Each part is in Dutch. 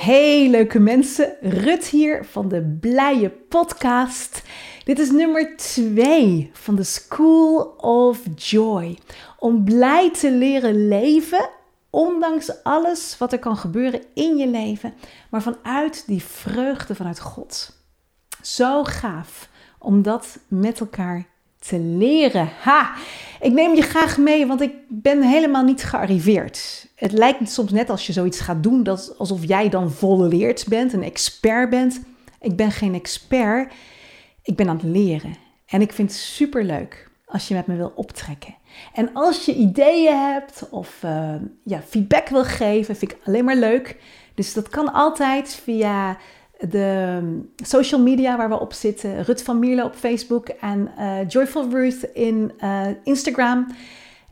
Hey leuke mensen, Rut hier van de Blije Podcast. Dit is nummer 2 van de School of Joy. Om blij te leren leven, ondanks alles wat er kan gebeuren in je leven, maar vanuit die vreugde vanuit God. Zo gaaf om dat met elkaar te leren. Ha! Ik neem je graag mee, want ik ben helemaal niet gearriveerd. Het lijkt soms net als je zoiets gaat doen, dat alsof jij dan volleerd bent, een expert bent. Ik ben geen expert, ik ben aan het leren. En ik vind het super leuk als je met me wil optrekken. En als je ideeën hebt of uh, ja, feedback wil geven, vind ik alleen maar leuk. Dus dat kan altijd via de social media waar we op zitten. Rut van Mierlo op Facebook en uh, Joyful Ruth in uh, Instagram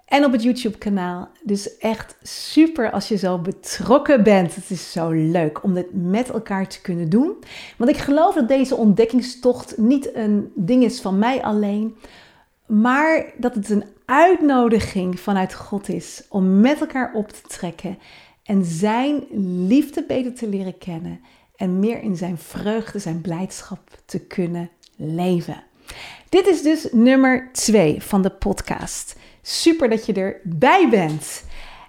en op het YouTube kanaal. Dus echt super als je zo betrokken bent. Het is zo leuk om dit met elkaar te kunnen doen. Want ik geloof dat deze ontdekkingstocht niet een ding is van mij alleen, maar dat het een uitnodiging vanuit God is om met elkaar op te trekken en zijn liefde beter te leren kennen en meer in zijn vreugde, zijn blijdschap te kunnen leven. Dit is dus nummer 2 van de podcast. Super dat je erbij bent.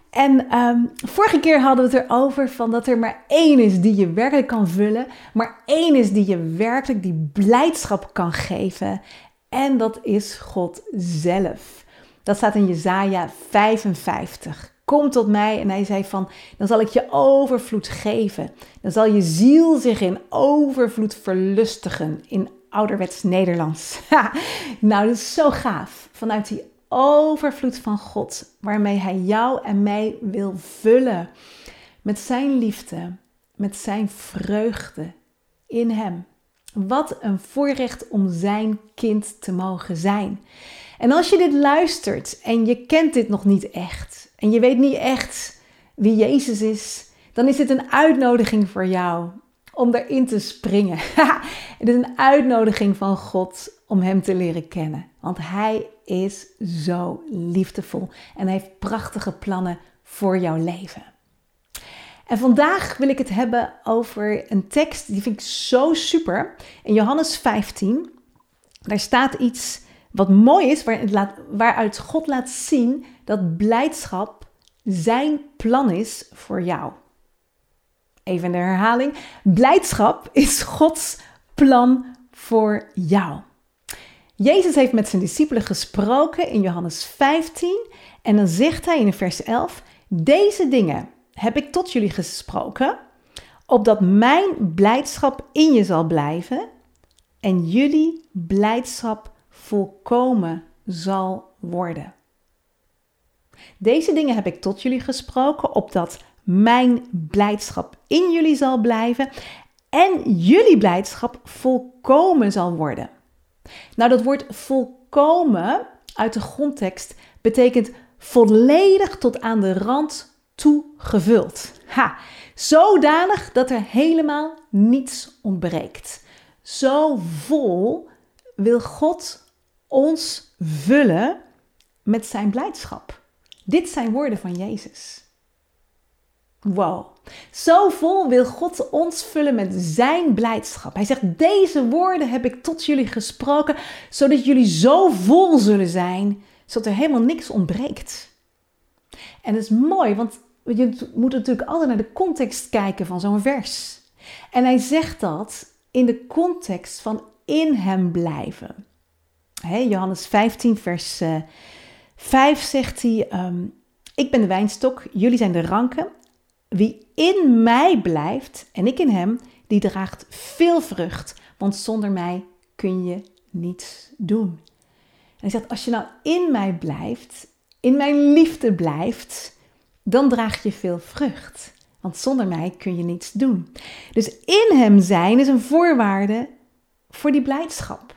En um, vorige keer hadden we het erover van dat er maar één is die je werkelijk kan vullen, maar één is die je werkelijk die blijdschap kan geven. En dat is God zelf. Dat staat in Jesaja 55 kom tot mij. En hij zei van, dan zal ik je overvloed geven. Dan zal je ziel zich in overvloed verlustigen in ouderwets Nederlands. nou, dat is zo gaaf. Vanuit die overvloed van God, waarmee hij jou en mij wil vullen. Met zijn liefde, met zijn vreugde in hem. Wat een voorrecht om zijn kind te mogen zijn. En als je dit luistert en je kent dit nog niet echt en je weet niet echt wie Jezus is, dan is dit een uitnodiging voor jou om erin te springen. Het is een uitnodiging van God om Hem te leren kennen. Want Hij is zo liefdevol en Hij heeft prachtige plannen voor jouw leven. En vandaag wil ik het hebben over een tekst die vind ik zo super. In Johannes 15, daar staat iets wat mooi is, waaruit God laat zien dat blijdschap zijn plan is voor jou. Even de herhaling. Blijdschap is Gods plan voor jou. Jezus heeft met zijn discipelen gesproken in Johannes 15 en dan zegt hij in vers 11: Deze dingen heb ik tot jullie gesproken, opdat mijn blijdschap in je zal blijven en jullie blijdschap volkomen zal worden. Deze dingen heb ik tot jullie gesproken, opdat mijn blijdschap in jullie zal blijven en jullie blijdschap volkomen zal worden. Nou, dat woord volkomen uit de grondtekst betekent volledig tot aan de rand toe gevuld. Ha, zodanig dat er helemaal niets ontbreekt. Zo vol wil God ons vullen met zijn blijdschap. Dit zijn woorden van Jezus. Wow. Zo vol wil God ons vullen met zijn blijdschap. Hij zegt: Deze woorden heb ik tot jullie gesproken, zodat jullie zo vol zullen zijn, zodat er helemaal niks ontbreekt. En dat is mooi, want je moet natuurlijk altijd naar de context kijken van zo'n vers. En hij zegt dat in de context van in hem blijven. Johannes 15, vers 5 eh, zegt hij: ehm, Ik ben de wijnstok, jullie zijn de ranken. Wie in mij blijft en ik in hem, die draagt veel vrucht, want zonder mij kun je niets doen. En hij zegt: Als je nou in mij blijft, in mijn liefde blijft, dan draag je veel vrucht. Want zonder mij kun je niets doen. Dus in hem zijn is een voorwaarde voor die blijdschap.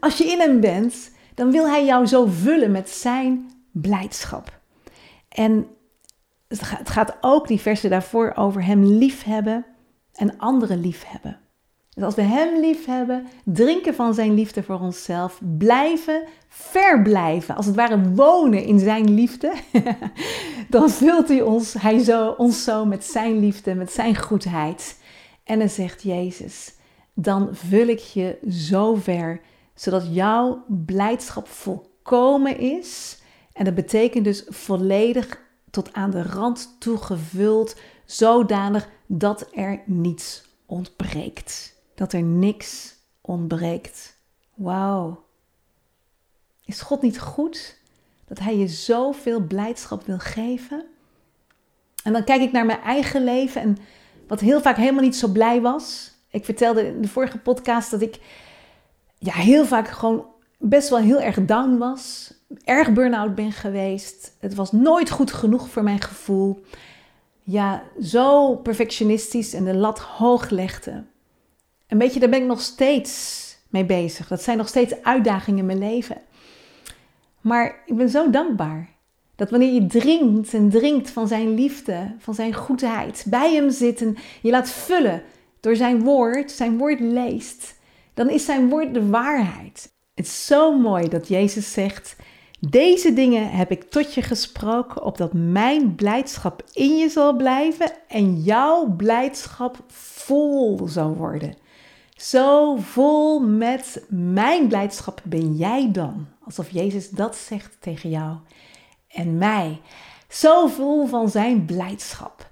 Als je in hem bent, dan wil hij jou zo vullen met zijn blijdschap. En het gaat ook, die versen daarvoor, over hem liefhebben en anderen liefhebben. Dus als we Hem lief hebben, drinken van Zijn liefde voor onszelf, blijven, verblijven, als het ware wonen in Zijn liefde, dan vult hij ons, hij zo, ons zo met Zijn liefde, met Zijn goedheid. En dan zegt Jezus, dan vul ik je zo ver, zodat jouw blijdschap volkomen is. En dat betekent dus volledig tot aan de rand toegevuld, zodanig dat er niets ontbreekt dat er niks ontbreekt. Wauw. Is God niet goed dat Hij je zoveel blijdschap wil geven? En dan kijk ik naar mijn eigen leven en wat heel vaak helemaal niet zo blij was. Ik vertelde in de vorige podcast dat ik ja, heel vaak gewoon best wel heel erg down was. Erg burn-out ben geweest. Het was nooit goed genoeg voor mijn gevoel. Ja, zo perfectionistisch en de lat hoog legde. En weet je, daar ben ik nog steeds mee bezig. Dat zijn nog steeds uitdagingen in mijn leven. Maar ik ben zo dankbaar dat wanneer je drinkt en drinkt van zijn liefde, van zijn goedheid, bij hem zit en je laat vullen door zijn woord, zijn woord leest, dan is zijn woord de waarheid. Het is zo mooi dat Jezus zegt: Deze dingen heb ik tot je gesproken, opdat mijn blijdschap in je zal blijven en jouw blijdschap vol zal worden. Zo vol met mijn blijdschap ben jij dan. Alsof Jezus dat zegt tegen jou en mij. Zo vol van zijn blijdschap.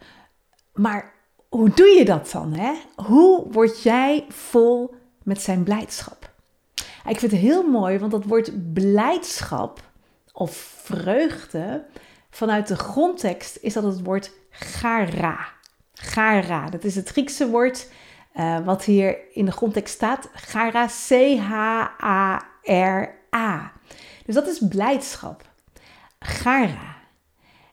Maar hoe doe je dat dan? Hè? Hoe word jij vol met zijn blijdschap? Ik vind het heel mooi, want dat woord blijdschap of vreugde, vanuit de grondtekst is dat het woord gara. Gara, dat is het Griekse woord uh, wat hier in de grondtekst staat, Gara, C-H-A-R-A. Dus dat is blijdschap. Gara.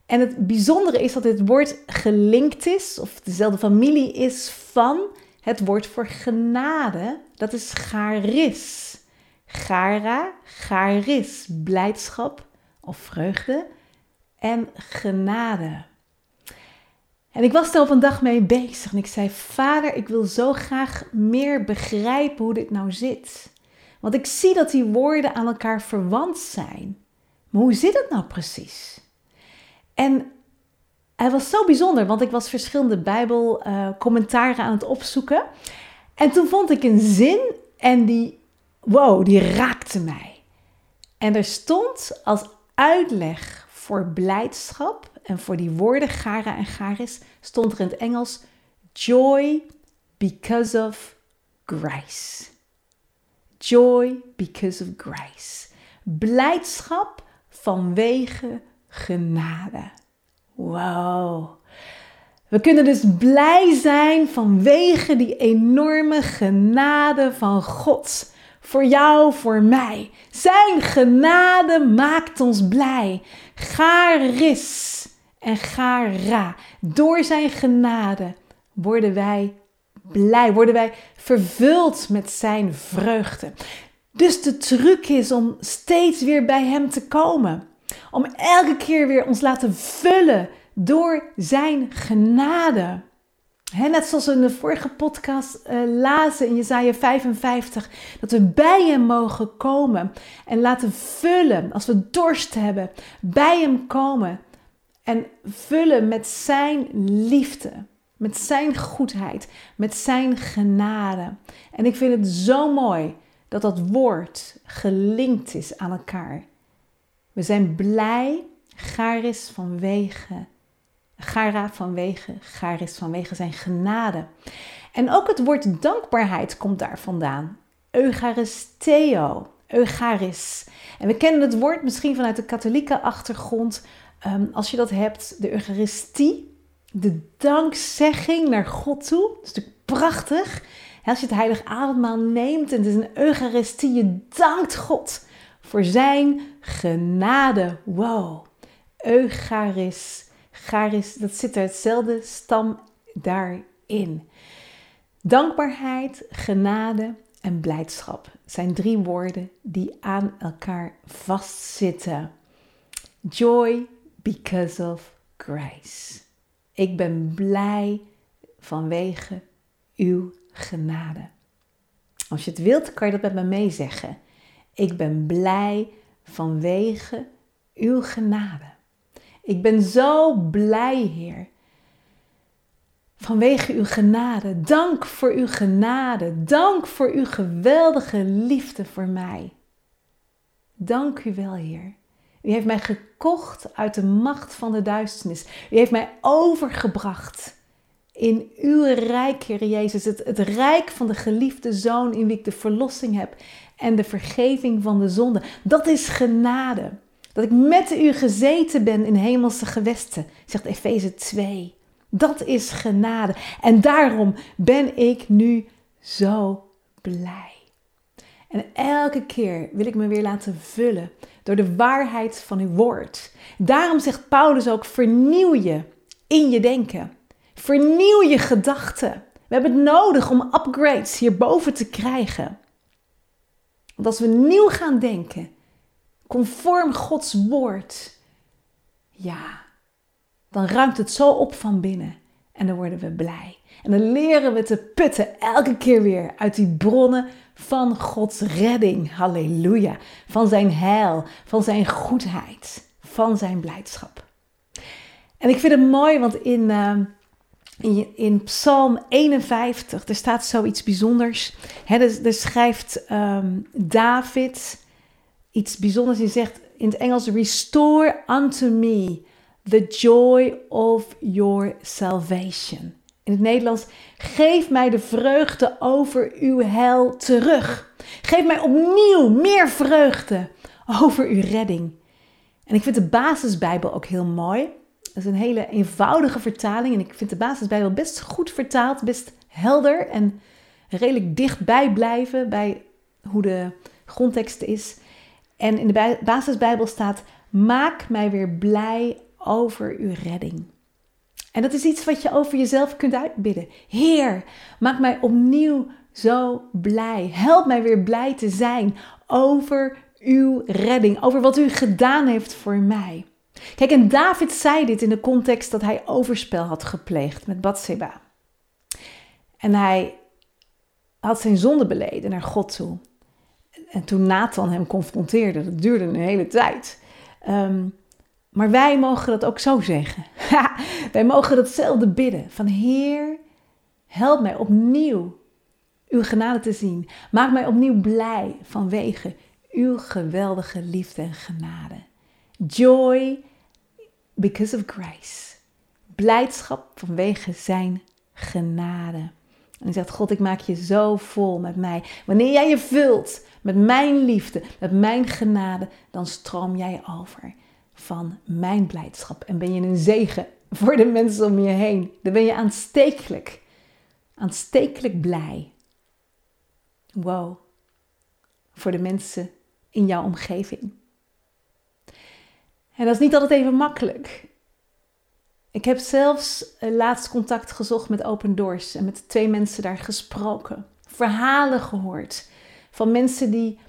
En het bijzondere is dat dit woord gelinkt is, of dezelfde familie is van het woord voor genade. Dat is charis. Gara, charis, blijdschap of vreugde en genade. En ik was er op een dag mee bezig en ik zei: Vader, ik wil zo graag meer begrijpen hoe dit nou zit. Want ik zie dat die woorden aan elkaar verwant zijn. Maar hoe zit het nou precies? En hij was zo bijzonder, want ik was verschillende Bijbelcommentaren aan het opzoeken. En toen vond ik een zin en die, wow, die raakte mij. En er stond als uitleg voor blijdschap en voor die woorden Gara en Garis stond er in het Engels joy because of grace. Joy because of grace. Blijdschap vanwege genade. Wow. We kunnen dus blij zijn vanwege die enorme genade van God. Voor jou, voor mij. Zijn genade maakt ons blij. Garis en gara. Door zijn genade worden wij blij, worden wij vervuld met zijn vreugde. Dus de truc is om steeds weer bij hem te komen. Om elke keer weer ons laten vullen door zijn genade. net zoals we in de vorige podcast uh, lazen in Jezaja 55, dat we bij Hem mogen komen en laten vullen als we dorst hebben, bij Hem komen en vullen met Zijn liefde, met Zijn goedheid, met Zijn genade. En ik vind het zo mooi dat dat woord gelinkt is aan elkaar. We zijn blij, garis vanwege, gara vanwege, garis vanwege zijn genade. En ook het woord dankbaarheid komt daar vandaan. Eucharisteo, eucharis. En we kennen het woord misschien vanuit de katholieke achtergrond Ehm, als je dat hebt, de Eucharistie, de dankzegging naar God toe. Dat is natuurlijk prachtig. Als je het heilige avondmaal neemt en het is een Eucharistie, je dankt God voor zijn genade. Wow. Eucharis, charis, dat zit er hetzelfde stam daarin. Dankbaarheid, genade, en blijdschap zijn drie woorden die aan elkaar vastzitten. Joy because of grace. Ik ben blij vanwege uw genade. Als je het wilt, kan je dat met me meezeggen. Ik ben blij vanwege uw genade. Ik ben zo blij, Heer. Vanwege uw genade. Dank voor uw genade. Dank voor uw geweldige liefde voor mij. Dank u wel, Heer. U heeft mij gekocht uit de macht van de duisternis. U heeft mij overgebracht in uw rijk, Heer Jezus. Het, het rijk van de geliefde Zoon in wie ik de verlossing heb en de vergeving van de zonde. Dat is genade. Dat ik met u gezeten ben in hemelse gewesten, zegt Efeze 2. Dat is genade. En daarom ben ik nu zo blij. En elke keer wil ik me weer laten vullen door de waarheid van uw woord. Daarom zegt Paulus ook: vernieuw je in je denken. Vernieuw je gedachten. We hebben het nodig om upgrades hierboven te krijgen. Want als we nieuw gaan denken, conform Gods woord, ja, dan ruimt het zo op van binnen en dan worden we blij. En dan leren we te putten elke keer weer uit die bronnen van Gods redding. Halleluja. Van zijn heil, van zijn goedheid, van zijn blijdschap. En ik vind het mooi, want in, uh, in, Psalm 51, er staat zoiets bijzonders. He, er, schrijft um, David iets bijzonders. Hij zegt in het Engels: Restore unto me the joy of your salvation. In het Nederlands, geef mij de vreugde over uw hel terug. Geef mij opnieuw meer vreugde over uw redding. En ik vind de basisbijbel ook heel mooi. Dat is een hele eenvoudige vertaling. En ik vind de basisbijbel best goed vertaald, best helder en redelijk dichtbij blijven bij hoe de grondtekst is. En in de basisbijbel staat: Maak mij weer blij over uw redding. En dat is iets wat je over jezelf kunt uitbidden. Heer, maak mij opnieuw zo blij. Help mij weer blij te zijn over uw redding, over wat u gedaan heeft voor mij. Kijk, en David zei dit in de context dat hij overspel had gepleegd met Bathseba. En hij had zijn zonde beleden naar God toe. En toen Nathan hem confronteerde, dat duurde een hele tijd. Um, maar wij mogen dat ook zo zeggen. wij mogen datzelfde bidden. Van Heer, help mij opnieuw uw genade te zien. Maak mij opnieuw blij vanwege uw geweldige liefde en genade. Joy because of grace. Blijdschap vanwege zijn genade. En hij zegt, God, ik maak je zo vol met mij. Wanneer jij je vult met mijn liefde, met mijn genade, dan stroom jij over van mijn blijdschap. En ben je een zegen voor de mensen om je heen. Dan ben je aanstekelijk. Aanstekelijk blij. Wow. Voor de mensen in jouw omgeving. En dat is niet altijd even makkelijk. Ik heb zelfs laatst contact gezocht met Open Doors en met twee mensen daar gesproken. Verhalen gehoord van mensen die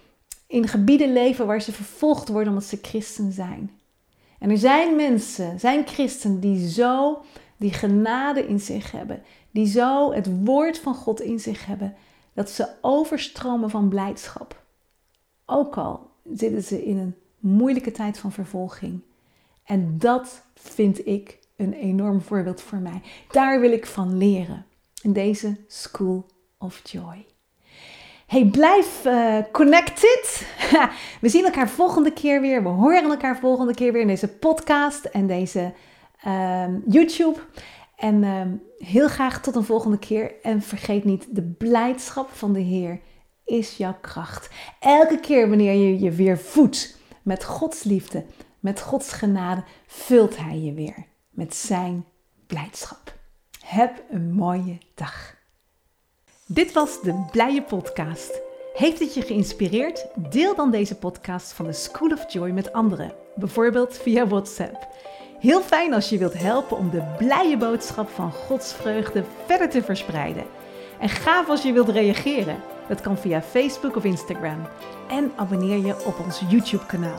in gebieden leven waar ze vervolgd worden omdat ze christen zijn. En er zijn mensen, zijn christen die zo die genade in zich hebben, die zo het woord van God in zich hebben, dat ze overstromen van blijdschap. Ook al zitten ze in een moeilijke tijd van vervolging. En dat vind ik een enorm voorbeeld voor mij. Daar wil ik van leren in deze School of Joy. Hey, blijf uh, connected. we zien elkaar volgende keer weer. We horen elkaar volgende keer weer in deze podcast en deze uh, YouTube. En uh, heel graag tot een volgende keer. En vergeet niet, de blijdschap van de Heer is jouw kracht. Elke keer wanneer je je weer voedt met Gods liefde, met Gods genade, vult Hij je weer met Zijn blijdschap. Heb een mooie dag. Dit was de Blije Podcast. Heeft het je geïnspireerd? Deel dan deze podcast van de School of Joy met anderen, bijvoorbeeld via WhatsApp. Heel fijn als je wilt helpen om de blije boodschap van Gods vreugde verder te verspreiden. En gaaf als je wilt reageren. Dat kan via Facebook of Instagram. En abonneer je op ons YouTube-kanaal.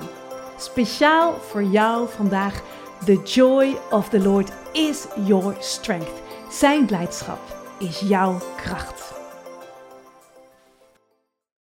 Speciaal voor jou vandaag. The joy of the Lord is your strength. Zijn blijdschap is jouw kracht.